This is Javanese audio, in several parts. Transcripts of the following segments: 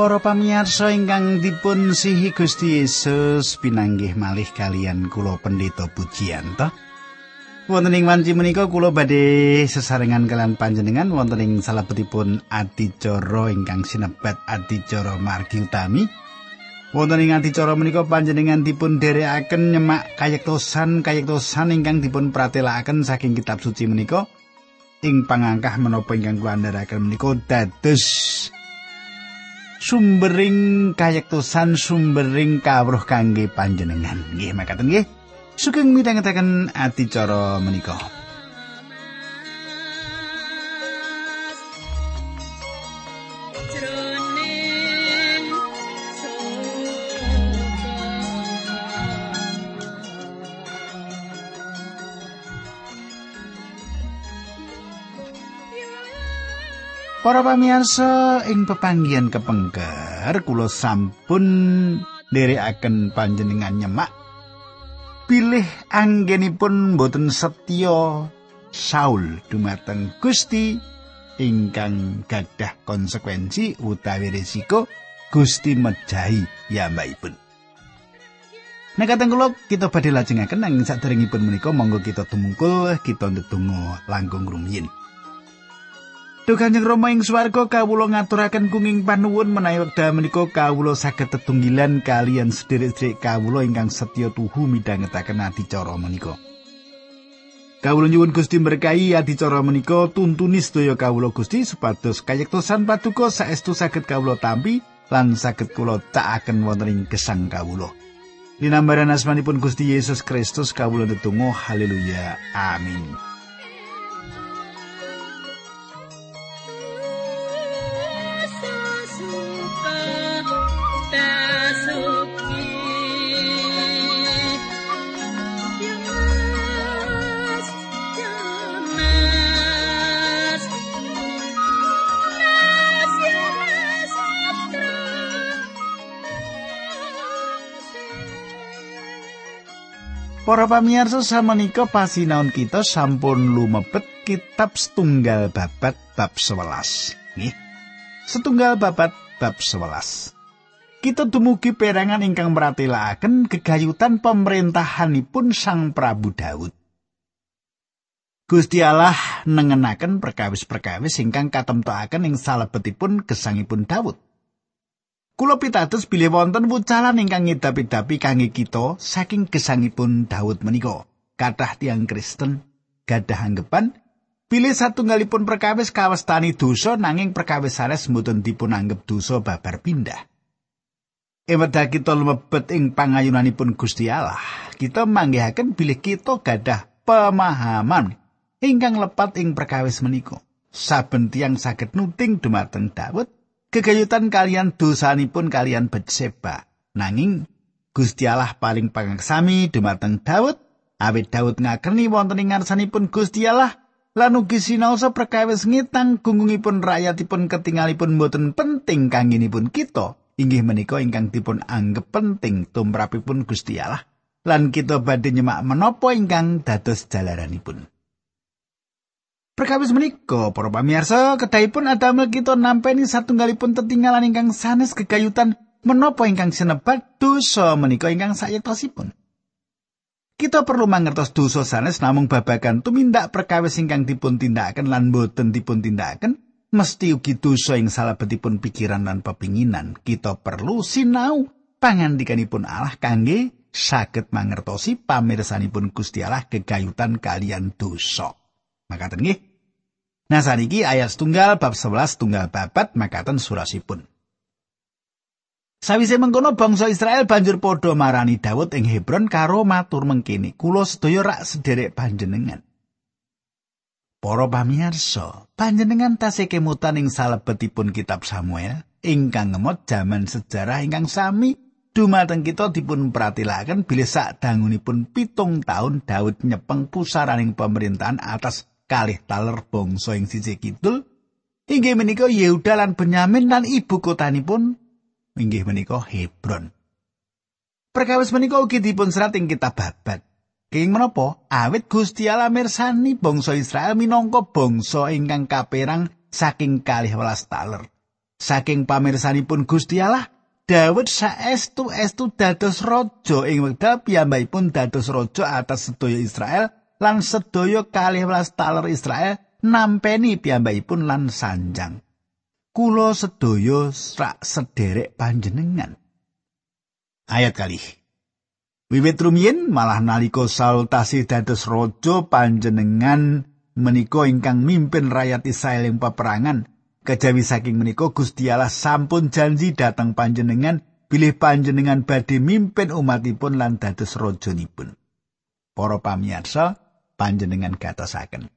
Para pamirsa ingkang dipun sihi Gusti Yesus pinanggih malih kalian kula pendeta pujianto. Wonten ing wanci menika kula badhe sesarengan kalian panjenengan wonten ing salebetipun adicara ingkang sinebat adicara margi utami. Wonten ing adicara menika panjenengan dipun dherekaken nyemak kayektosan kayektosan ingkang dipun pratelakaken saking kitab suci menika ing pangangkah menapa ingkang kula andharaken menika dados sumbering kayektosan sumbering kawruh kangge panjenengan. Nggih makaten nggih. Sugeng midhangetaken adicara menika. Para pamirsa ing pepanggihan kepengker kula sampun nderekaken panjenengan nyemak pilih anggenipun boten setya Saul dumateng Gusti ingkang gadah konsekuensi utawi risiko Gusti mejahi yambakipun. Nek kateng kula kita badhe lajengaken nang saderengipun menika monggo kita tumungkul kita ndedonga langkung rumiyin. Duh Kanjeng Rama ing swarga kawula ngaturaken kenging panuwun menawi wekdal menika kawula saged tetunggilan kalian sederek-sederek kawula ingkang setya tuhu midhangetaken adicara menika. Kawula nyuwun Gusti berkahi adicara menika tuntuni sedaya kawula Gusti supados kayektosan paduka saestu saged kawula tampi lan saged kula cakaken wonten ing gesang kawula. Dinambaran asmanipun Gusti Yesus Kristus kawula ndedonga haleluya amin. Para pamirsa samenika pasinaon kita sampun lumebet kitab setunggal babat bab 11. Nggih. Setunggal babat bab 11. Kita dumugi perangan ingkang meratelaken gegayutan pemerintahanipun Sang Prabu Daud. Gusti Allah nengenaken perkawis-perkawis ingkang katemtokaken ing salebetipun gesangipun Daud. Kula pitados bilih wonten wucalan ingkang ngidapi-dapi kangge kita saking gesangipun Daud menika. Kathah tiang Kristen gadah anggepan bilih satunggalipun perkawis kawestani dosa nanging perkawis sanes mboten dipun anggap dosa babar pindah. Ewedal kita lumebet ing pangayunanipun Gusti Allah, kita manggihaken bilih kita gadah pemahaman ingkang lepat ing perkawis menika. Saben tiang saged nuting dumateng Daud gegayutan kalian dosanipun kalian Betseba. Nanging Gusti Allah paling pangaksami dumateng Daud, awit Daud ngakeni wonten ing ngarsanipun Gusti Allah lan ugi sinaosa perkawis ngitang gunggungipun rakyatipun ketingalipun boten penting kangginipun kita inggih menika ingkang dipun anggap penting tumrapipun Gusti Allah lan kita badhe nyemak menapa ingkang dados jalaranipun. Perkawis menika para pamirsa kedahipun adamel kita nampeni satunggalipun tetinggalan ingkang sanes kegayutan menapa ingkang sinebat dosa menika ingkang sayektosipun. Kita perlu mangertos dosa sanes namung babagan tumindak perkawis ingkang dipun tindakaken lan boten dipun tindakaken mesti ugi dosa ing salabetipun pikiran lan pepinginan. Kita perlu sinau pangandikanipun Allah kangge saged mangertosi pamirsanipun Gusti Allah kegayutan kalian dosa. Makaten nggih. Nah saniki ayat tunggal bab 11 tunggal babat makaten surasipun. Sawise mengkono bangsa Israel banjur padha marani Daud ing Hebron karo matur mengkini, kula sedaya rak sederek panjenengan. Para pamirsa, panjenengan tasih kemutan ing salebetipun kitab Samuel ingkang ngemot jaman sejarah ingkang sami dumateng kita dipun pratilaken bilih sak dangunipun pitung tahun Daud nyepeng pusaraning pemerintahan atas kalih taler bangsa ing sisih kidul inggih menika Yehuda lan Benyamin lan ibu kotanipun inggih menika Hebron. Perkawis menika ugi dipun serat ing kitab Babat. King menapa? Awit Gusti Allah mirsani bangsa Israel minangka bangsa ingkang kaperang saking kalih welas taler. saking pamirsanipun Gusti Allah Daud saestu-estu dados raja ing wekdal piyambakipun dados raja atas sedaya Israel lan sedaya kalih welas taler Israel nampeni piyambakipun lan sanjang. Kulo sedaya rak sederek panjenengan. Ayat kali. Wiwit rumiyin malah nalika Saul tasih dados raja panjenengan menika ingkang mimpin rakyat Israel ing peperangan Kejawi saking menika Gusti Allah sampun janji dateng panjenengan bilih panjenengan badhe mimpin umatipun lan dados rajanipun. Para pamirsa, panjenengan gatosaken.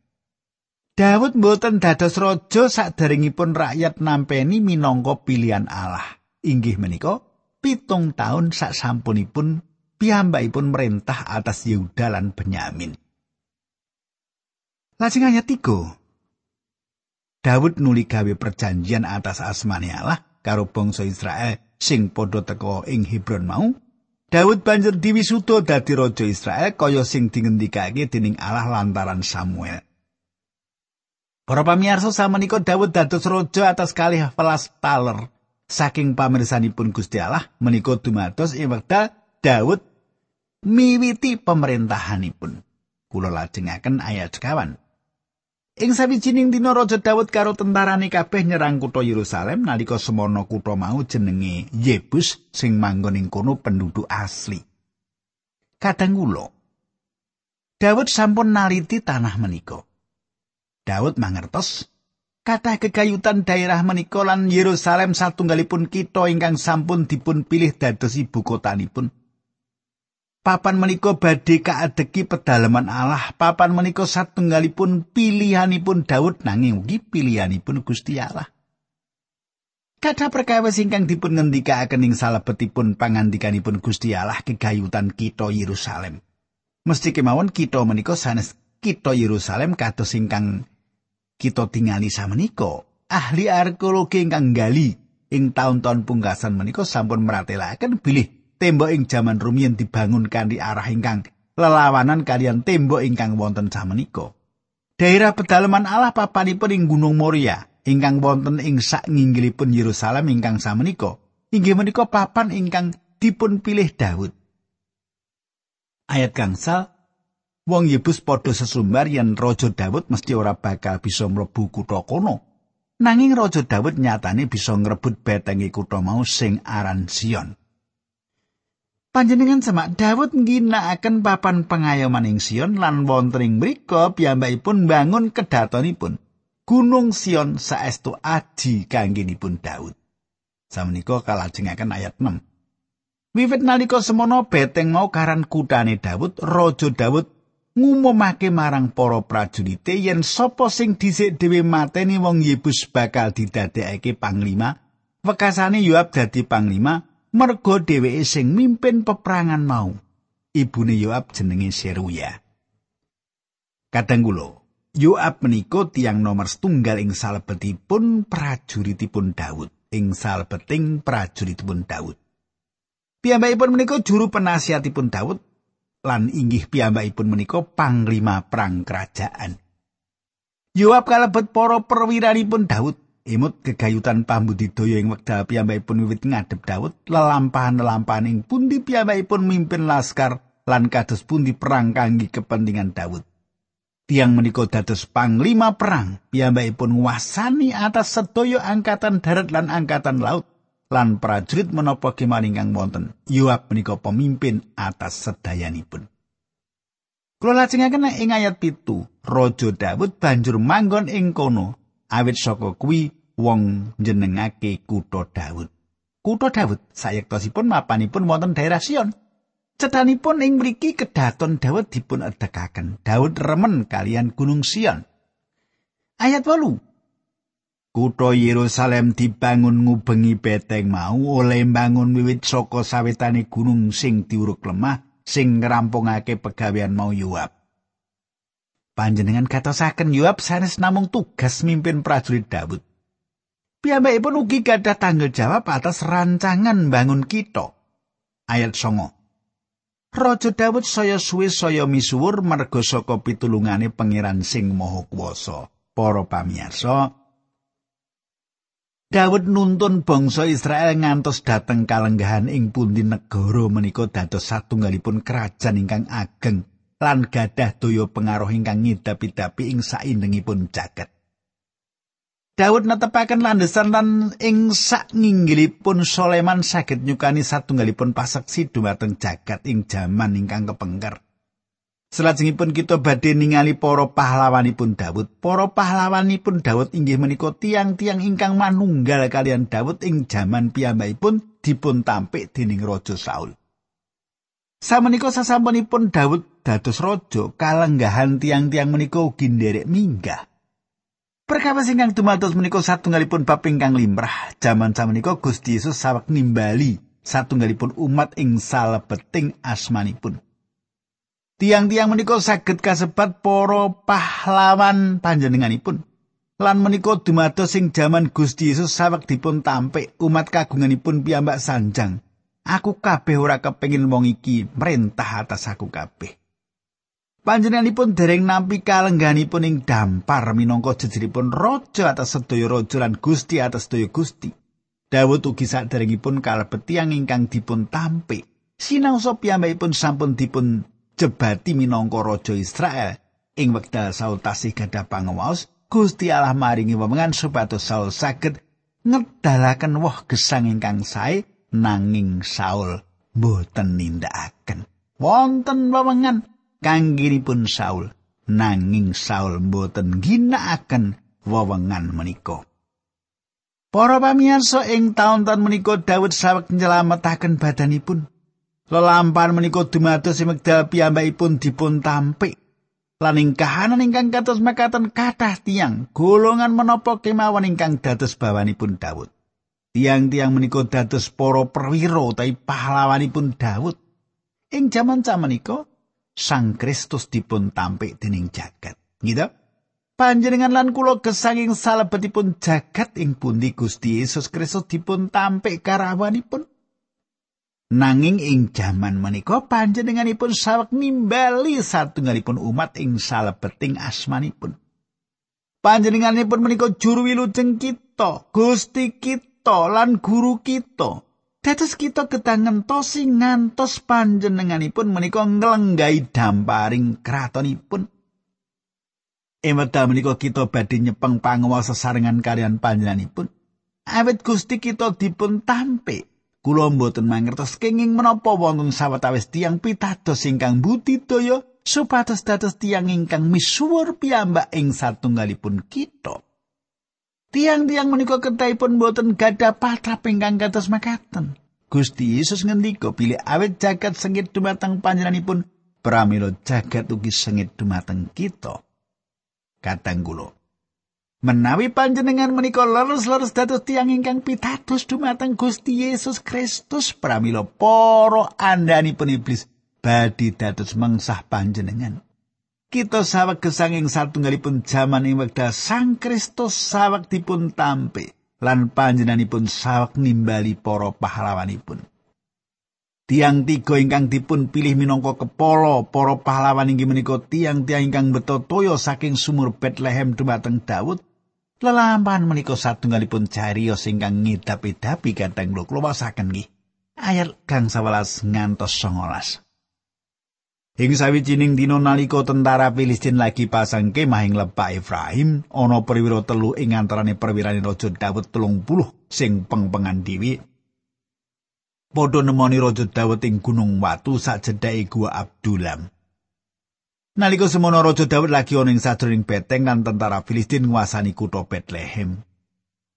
Daud mboten dados raja saderengipun rakyat nampeni minangka pilihan Allah. Inggih menika pitung taun sak sampunipun piyambakipun merintah atas Yehuda lan Benyamin. Lajeng ayat 3. Daud nuli gawe perjanjian atas asmane Allah karo bangsa Israel sing padha teka ing Hebron mau. Daud banjur diwisuda dadi raja Israel kaya sing dingendikake dening Allah lantaran Samuel. Para pamirsa samenika Daud dados raja atas kalih welas taler saking pamirsanipun Gusti Allah menika dumados ing wekdal Daud miwiti pemerintahanipun. Kula lajengaken ayat sekawan. Ing sawijining dina Raja Daud karo tentarane kabeh nyerang kutha Yerusalem nalika semono kutha mau jenenge Yebus sing manggon ing kono penduduk asli. Kadang kula Daud sampun naliti tanah menika. Daud mangertos kathah kegayutan daerah menika lan Yerusalem satunggalipun kitha ingkang sampun dipun pilih dados ibu kotanipun. Papan menika badhe kaadeki pedalaman Allah. Papan menika satunggalipun pilihanipun Daud nanging ugi pilihanipun Gusti Allah. Kata perkawis ingkang dipun ngendikaaken ing salebetipun pangandikanipun Gusti Allah kegayutan kita Yerusalem. Mesti kemawon kita menika sanes kita Yerusalem kados ingkang kita tingali samenika. Ahli arkeologi ingkang gali ing taun-taun pungkasan menika sampun meratelaken bilih tembok ing jaman rumiyin dibangun kanthi arah ingkang lelawanan kalian tembok ingkang wonten samenika. Daerah pedalaman Allah papanipun ing Gunung Moria ingkang wonten ing sak nginggilipun Yerusalem ingkang samenika. Inggih menika papan ingkang dipun pilih Daud. Ayat gangsal Wong Yebus padha sesumbar yen Raja Daud mesti ora bakal bisa mlebu kutha kono. Nanging Raja Daud nyatane bisa ngrebut betenge kutha mau sing aran Sion. Panjenengan semak Daud ngginakaken papan pengayoman ing Sion lan wonten ing mriku piyambakipun bangun kedatonipun. Gunung Sion saestu aji kanggenipun Daud. Samenika kalajengaken ayat 6. Wiwit nalika semono beteng mau karan kutane Daud, Raja Daud ngumumake marang para prajurite yen sapa sing dhisik dhewe mateni wong Yebus bakal didadekake panglima. Wekasane Yoab dadi panglima, merga dheweke sing mimpin peperangan mau. Ibune Yoab jenenge Seruya. Kadang kula, Yoab menika tiang nomor setunggal ing salebetipun prajuritipun Daud, ing salebeting prajuritipun Daud. Piyambakipun menika juru penasihatipun Daud lan inggih piyambakipun menika panglima perang kerajaan. Yoab kalebet para perwiranipun Daud Imut kegayutan pambudidaya ing wekdal piyambakipun wiwit ngadep Daud, lelampahan-lelampahan ing pundi piyambakipun mimpin laskar lan kados pundi perang kangge kepentingan Daud. Tiang menika dados panglima perang, piyambakipun nguasani atas sedaya angkatan darat lan angkatan laut lan prajurit menapa kemawon ingkang wonten. Yoab menika pemimpin atas sedayanipun. Kula lajengaken ing ayat pitu, Raja Daud banjur manggon ing kono awit saka kuwi wong jenengake kutha Daud. Kutha Daud sayektosipun mapanipun wonten daerah Sion. Cethanipun ing mriki kedaton Daud dipun edekaken. Daud remen kalian Gunung Sion. Ayat 8. Kutha Yerusalem dibangun ngubengi beteng mau oleh bangun wiwit saka sawetane gunung sing diuruk lemah sing ngrampungake pegawean mau Yoab. Panjenengan katosaken Yoab sanes namung tugas mimpin prajurit Daud. Piyambakipun ugi gadah tanggung jawab atas rancangan bangun kita. Ayat songo. Raja Daud saya suwe saya misuwur merga saka pitulungane pangeran sing maha kuwasa. Para pamirsa, Daud nuntun bangsa Israel ngantos dhateng kalenggahan ing pundi negara menika dados satunggalipun kerajaan ingkang ageng lan gadah daya pengaruh ingkang ngidapi-dapi ing saindengipun jagat. Daud netepaken landesan lan ing sak nginggilipun Soleman saged nyukani satunggalipun paseksi dumateng jagat ing jaman ingkang kepengker. Selajengipun kita badhe ningali para pahlawanipun Daud. Para pahlawanipun Daud inggih menika tiang-tiang ingkang manunggal kalian Daud ing jaman piyambakipun dipun tampik dening Raja Saul. Samenika sasampunipun Daud dados raja, kalenggahan tiang-tiang menika ugi nderek minggah. Perkawis ingkang dumados menika satunggalipun bab ingkang limrah. Jaman samenika Gusti Yesus sawek nimbali satunggalipun umat ing salebeting asmanipun. Tiang-tiang menika saged kasebat para pahlawan panjenenganipun. Lan menika dumados sing jaman Gusti Yesus sawek dipun tampik umat kagunganipun piyambak sanjang. Aku kabeh ora kepengin wong iki merintah atas aku kabeh. Panjenenganipun dereng nampi kalengganipun ing dampar minangka jejeripun raja atas sedaya raja lan Gusti atas sedaya Gusti. Dawud ugi saderengipun kalebet tiyang ingkang dipun tampik. Sinau sop piyambakipun sampun dipun jebati minangka raja Israel ing wekdal Saul tasih gadah pangawas Gusti Allah maringi wewengan supados Saul saged ngedalaken woh gesang ingkang sae nanging Saul boten nindakaken wonten wewengan kangginipun Saul nanging Saul boten ginakaken wewengan menika Para pamirsa ing taun-taun menika Daud sawek nyelametaken badanipun Lelampahan menika dumados semekdal piyambakipun dipun tampik. Lan ing kahanan ingkang kados makaten kathah tiang golongan menapa kemawon ingkang dados bawanipun Daud. Tiang-tiang menika dados para perwira utawi pahlawanipun Daud. Ing jaman menika Sang Kristus dipun tampik dening jagat. Gitu? Panjenengan lan kula gesanging salebetipun jagat ing pundi Gusti Yesus Kristus dipun tampik karawanipun. Nanging ing jaman menika panjenenganipun sawek nimbali satunggalipun umat ing salebeting asmanipun. Panjenenganipun menika juru wilujeng kita, Gusti kita lan guru kita. Dados kita ketangen tosi ngantos panjenenganipun menika nglenggahi damparing kratonipun. Emata menika kita badhe nyepeng panguwasa sarengan kalian panjenenganipun. Awit Gusti kita dipun tampik Kula mboten mangertos kenging menapa wonten sawetawis tiang pitados ingkang budidaya supados dados tiang ingkang misuwur piyambak ing satunggalipun kita. Tiang-tiang menika ketaipun mboten gadah patrap ingkang kados makaten. Gusti Yesus ngendika pilih awet jagat sengit dumateng panjenenganipun pramila jagat ugi sengit dumateng kita. Katang kula. Menawi panjenengan menika leres-leres dados tiang ingkang pitados dumateng Gusti Yesus Kristus pramila para andhanipun iblis badhe dados mengsah panjenengan. Kita saweg gesanging satunggalipun jaman ing wekdal Sang Kristus saweg dipun tampi lan panjenenganipun saweg nimbali para pahlawanipun. Tiang tiga ingkang dipun pilih minangka kepala para pahlawan inggih menika tiang-tiang ingkang beto toya saking sumur Bethlehem dumateng Daud Lelampahan menika satunggalipun cariyos ingkang ngidapi-dapi kadang kula kluwasaken nggih. Ayat kang 11 ngantos 19. Ing sawijining dina nalika tentara Filistin lagi pasang kemah ing lebak Efraim, ana perwira telu ing antarane perwirane Raja Daud 30 sing pengpengan dhewe. Padha nemoni Raja Daud ing Gunung Watu sak jedhake Gua Abdullam. Nalika semono Raja Daud lagi ana ing sajroning beteng lan tentara Filistin nguasani kutha Bethlehem.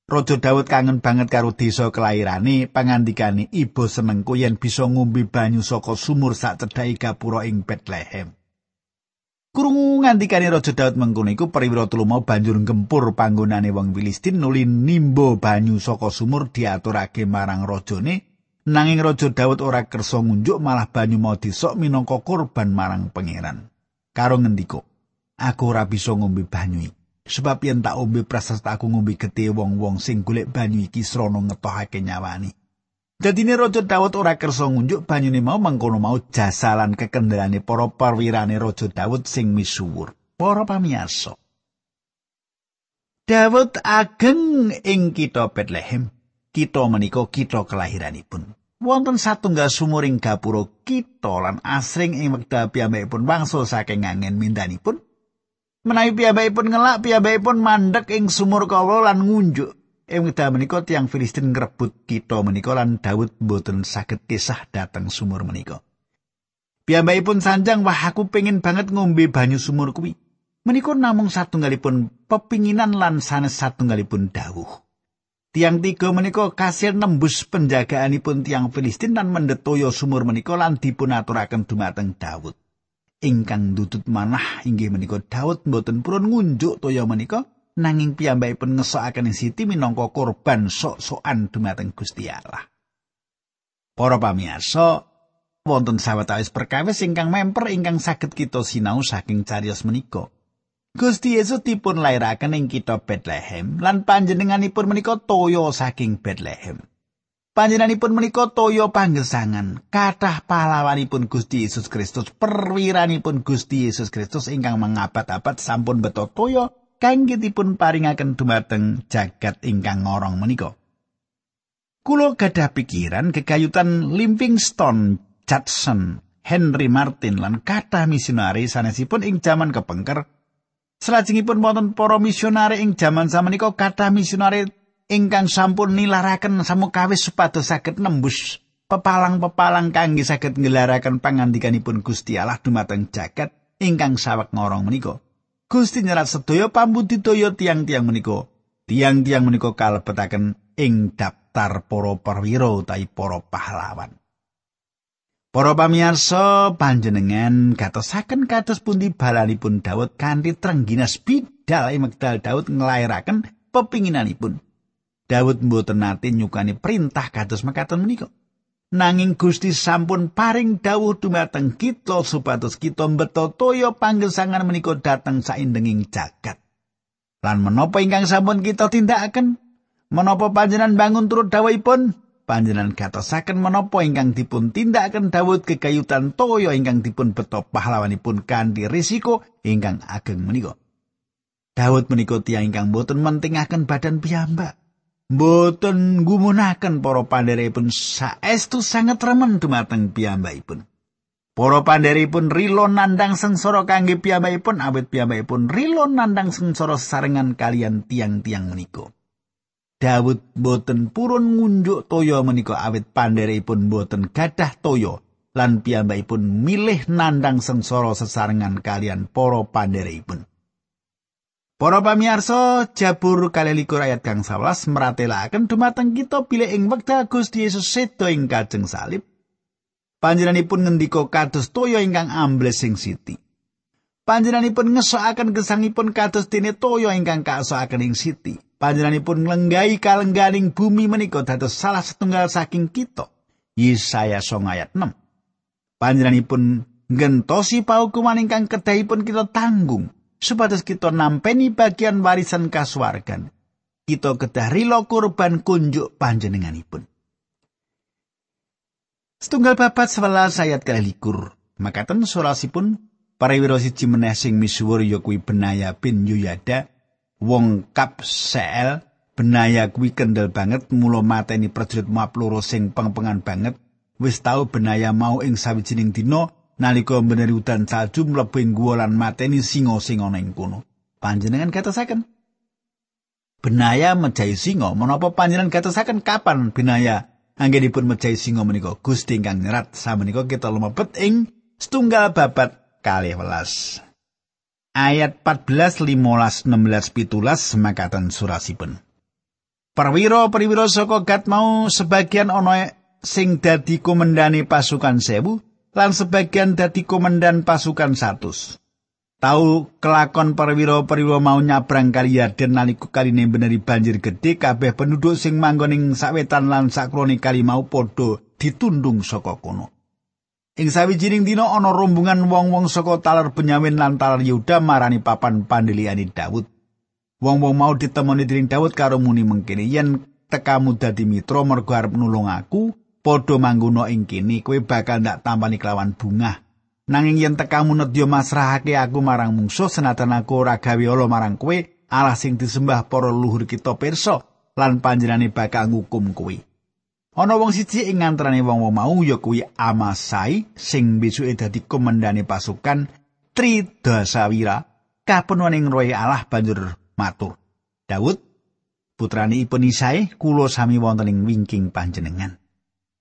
Raja Daud kangen banget karo desa kelairane, pangandikane ibu senengku yen bisa ngombe banyu saka sumur sak cedhake gapura ing Bethlehem. Krungu ngandikane Raja Daud mengkono iku perwira mau banjur gempur panggonane wong Filistin nuli nimba banyu saka sumur diaturake marang rajane nanging Raja Daud ora kersa ngunjuk malah banyu mau disok minangka korban marang pangeran. karo ngendika aku ora bisa ngombe banyu sebab yen tak ombe prasasta aku ngombe getih wong-wong sing golek banyu iki srana ngetohake nyawani Dadine Raja Daud ora kersa ngunjuk banyune mau mengkono mau jasa lan kekendarane para perwirane Raja Daud sing misuwur. Para pamirsa. Daud ageng ing kitha Bethlehem. Kitha menika kitha kelahiranipun. Wonten satunggal sumur ing gapura kitha lan asring ing wekdal piyambakipun wangsul saking angen mindanipun. Menawi piyambakipun ngelak piyambakipun mandek ing sumur kawa lan ngunjuk. Ing wekdal menika tiang Filistin ngrebut kitha menika lan Daud boten saged kisah dateng sumur menika. Piyambakipun sanjang wah aku pengin banget ngombe banyu sumur kuwi. Menika namung satunggalipun pepinginan lan sanes satunggalipun dawuh. Tiang tiga menika kasil nembus penjagaanipun tiang Filistin lan mendetoyo sumur menika lan dipunaturaken dumateng Daud. Ingkang dudut manah inggih menika Daud mboten purun ngunjuk toya menika nanging piyambakipun ngesokaken Siti minangka korban sok-sokan dumateng Gusti Allah. Para pamirsa, wonten sawetawis perkawis ingkang memper ingkang saged kita sinau saking cariyos menika. Gusti Yesus dipun lairaken ing kitha Bethlehem lan panjenenganipun menika toya saking Bethlehem. Panjenenganipun menika toya panggesangan, kathah pahlawanipun Gusti Yesus Kristus, perwiranipun Gusti Yesus Kristus ingkang mengabad-abad sampun beto toya kangge dipun paringaken dumateng jagat ingkang ngorong menika. Kulo gadah pikiran kegayutan Livingstone, Judson, Henry Martin lan kathah misionari sanesipun ing jaman kepengker Salajengipun wonten para misionari ing jaman samenika kathah misionari ingkang sampun nilaraken samukawis supados saged nembus pepalang-pepalang kangge saged ngelaraken pangandikanipun Gusti Allah dumateng jagat ingkang sawek ngorong menika. Gusti nyerat sedaya pambudidaya tiang-tiang menika. Tiang-tiang menika kalebetaken ing daftar para perwira utawi para pahlawan. Para pamirsa panjenengan gatosaken kados pundi balanipun Daud kanthi trengginas bidal ing Daud nglairaken pepinginanipun. Daud mboten nate nyukani perintah kados mekaten menika. Nanging Gusti sampun paring dawuh dumateng kita supados kita mbeto toya panggesangan menika dateng saindenging jagat. Lan menapa ingkang sampun kita tindakaken? Menapa panjenengan bangun turut dawuhipun? panjenengan gatosaken menapa ingkang dipun tindakaken Daud kekayutan toya ingkang dipun beto pahlawanipun kanthi risiko ingkang ageng menika. Daud menika tiyang ingkang boten mentingaken badan piyambak. Boten gumunaken para pandherepun saestu sanget remen dumateng piyambakipun. Para pandheripun rilo nandang sengsara kangge piyambakipun awit piyambakipun rilo nandang sengsara sarengan kalian tiang-tiang menika. Daud boten purun ngunjuk toya menika awit pandherepun boten gadah toya lan piyambakipun milih nandang sengsara sesarengan kalian para pandherepun. Para pamirsa, Jabur kalilikur ayat kang 11 meratelaken dumateng kita bilih ing wekdal Gusti Yesus sedo ing kajeng salib. Panjenenganipun ngendika kados toya ingkang ambles sing siti. Panjenenganipun ngesokaken gesangipun kados dene toya ingkang kasokaken ing siti. panjenenganipun nglenggahi kalengganing bumi menika dados salah setunggal saking kita. Yesaya 9 ayat 6. Panjenenganipun ngentosi paukuman ingkang kedahipun kita tanggung supados kita nampeni bagian warisan kasuwargan. Kita kedah rilo kurban kunjuk panjenenganipun. Setunggal babat 11 ayat kalikur. Makaten surasipun Parawira siji meneh sing misuwur ya kuwi Benaya bin Yuyada wong kap sel benaya kuwi kendel banget mula mateni prajurit loro sing pengpengan banget wis tau benaya mau ing sawijining dina nalika beneri udan salju mlebu ing guwa lan mateni singa sing ana ing kono. Panjenengan katosaken benaya mejahi singa menapa panjenengan katosaken kapan benaya? Anggenipun mejahi singa menika? Gusti ingkang nyerat samenika kita lumebet ing setunggal babat kalih welas. Ayat 14 15 16 pitulas semakatan surasipun. Perwira perwira saka Gad mau sebagian ana sing dadi komendani pasukan sewu lan sebagian dadi komandan pasukan satus. Tau kelakon perwira perwira mau nyabrang kali Yarden nalika kaline beneri banjir gede kabeh penduduk sing manggon ing sawetan lan sakrone kali mau padha ditundung saka kono. Ing sawijining dina ana rombongan wong-wong saka taler Benyamin lan taler Yehuda marani papan pandhiliane Daud. Wong-wong mau ditemoni dening Daud karo muni mengkene yen tekamu dadi mitra mergo arep nulung aku, padha mangguna ing kene kowe bakal ndak tampani kelawan bunga. Nanging yen tekamu nedya masrahake aku marang mungsuh senatan aku ora gawe ala marang kowe, Allah sing disembah para luhur kita pirsa lan panjenengane bakal ngukum kuwi. Ana wong siji ing antarané wong-wong mau ya kuwi Amasai sing besuke dadi komandane pasukan Tridasawira kapenuaning roe Allah banjur matur. Daud putrane ipun Isai kula sami wonten ing wingking panjenengan.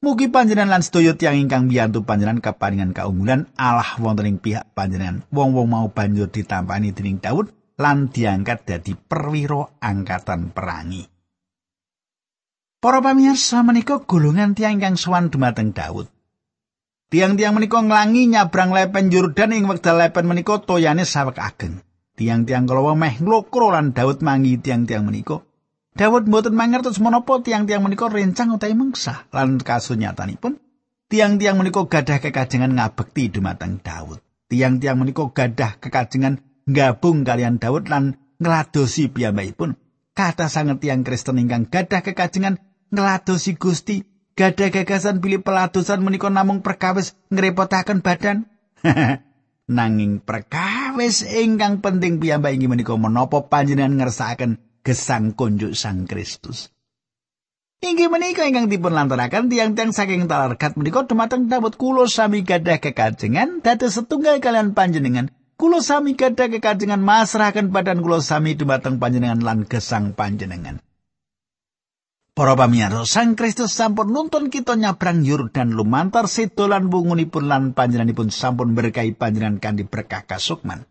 Mugi panjenengan lan sedaya tiyang ingkang biyantu panjenengan kaparingan kaunggulan Allah wonten ing pihak panjenengan. Wong-wong mau banjur ditampani dening Daud lan diangkat dadi perwira angkatan perangi. Para pamirsa menika golongan tiang ingkang sowan dumateng Daud. Tiang-tiang menika nglangi nyabrang lepen Yordan ing wekdal lepen menika toyane sawek ageng. Tiang-tiang kala meh nglokro lan Daud mangi tiang-tiang menika. Daud mboten mangertos menapa tiang-tiang menika rencang utawi mengsah lan kasunyatanipun tiang-tiang menika gadah kekajengan ngabekti dumateng Daud. Tiang-tiang menika gadah kekajengan gabung kalian Daud lan ngladosi piyambakipun. Kata sanget tiang Kristen ingkang gadah kekajengan ngladosi Gusti, gadah gagasan pilih peladosan menika namung perkawis ngrepotaken badan. Nanging perkawis ingkang penting piyambak inggih menika menapa panjenengan ngersakaken gesang kunjuk Sang Kristus. Inggih menika ingkang dipun lantaraken tiang-tiang saking talarkat menika dumateng Daud kula sami gadah kekajengan dados setunggal kalian panjenengan. Kulo sami gadah kekajengan masrahaken badan kulo sami dumateng panjenengan lan gesang panjenengan. Para pamirsa, Sang Kristus sampun nuntun kita nyabrang Yordan lumantar sedolan bungunipun lan panjenenganipun sampun berkahi panjenengan kanthi berkah kasukman.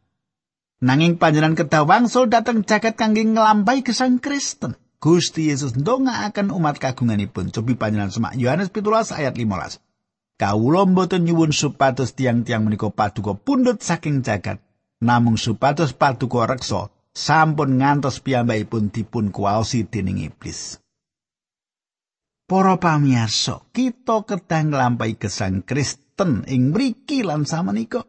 Nanging panjenengan kedah wangsul dhateng jagat kangge nglampahi gesang Kristen. Gusti Yesus ndongaaken umat kagunganipun. Cobi panjenengan semak Yohanes 17 ayat 15. Kawula mboten nyuwun supados tiang-tiang menika paduka pundhut saking jagat, namung supados paduka reksa sampun ngantos piyambakipun dipun kuwaosi dening iblis. Para pamirsa, kita kedah nglampahi gesang Kristen ing mriki lan samenika.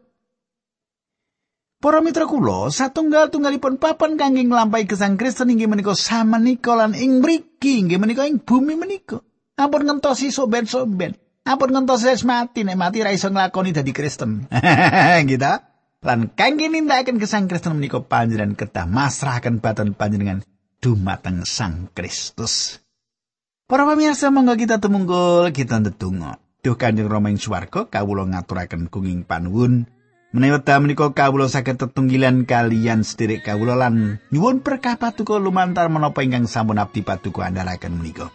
Para mitra kula, satunggal-tunggalipun papan kangge nglampahi gesang Kristen inggih menika samenika lan ing mriki inggih menika ing bumi menika. Ampun ngentosi soben-soben. Ampun ngentosi wis mati nek mati ra iso nglakoni dadi Kristen. gitu. Lan kangge nindakaken gesang Kristen menika panjenengan kedah masrahaken badan panjenengan dumateng Sang Kristus. Para pamirsa monggo kita tumungkul kita ndedonga. Duh Kanjeng Rama ing swarga kawula ngaturaken kenging panuwun Menawi wekdal menika kawula sakit tetunggilan kalian sederek kawula lan nyuwun berkah patuko lumantar menapa ingkang sampun abdi patuko andhalaken menika.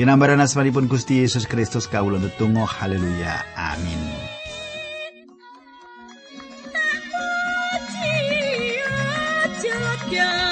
Dinambaran asmanipun Gusti Yesus Kristus kawula tetunggo haleluya. Amin. Yeah.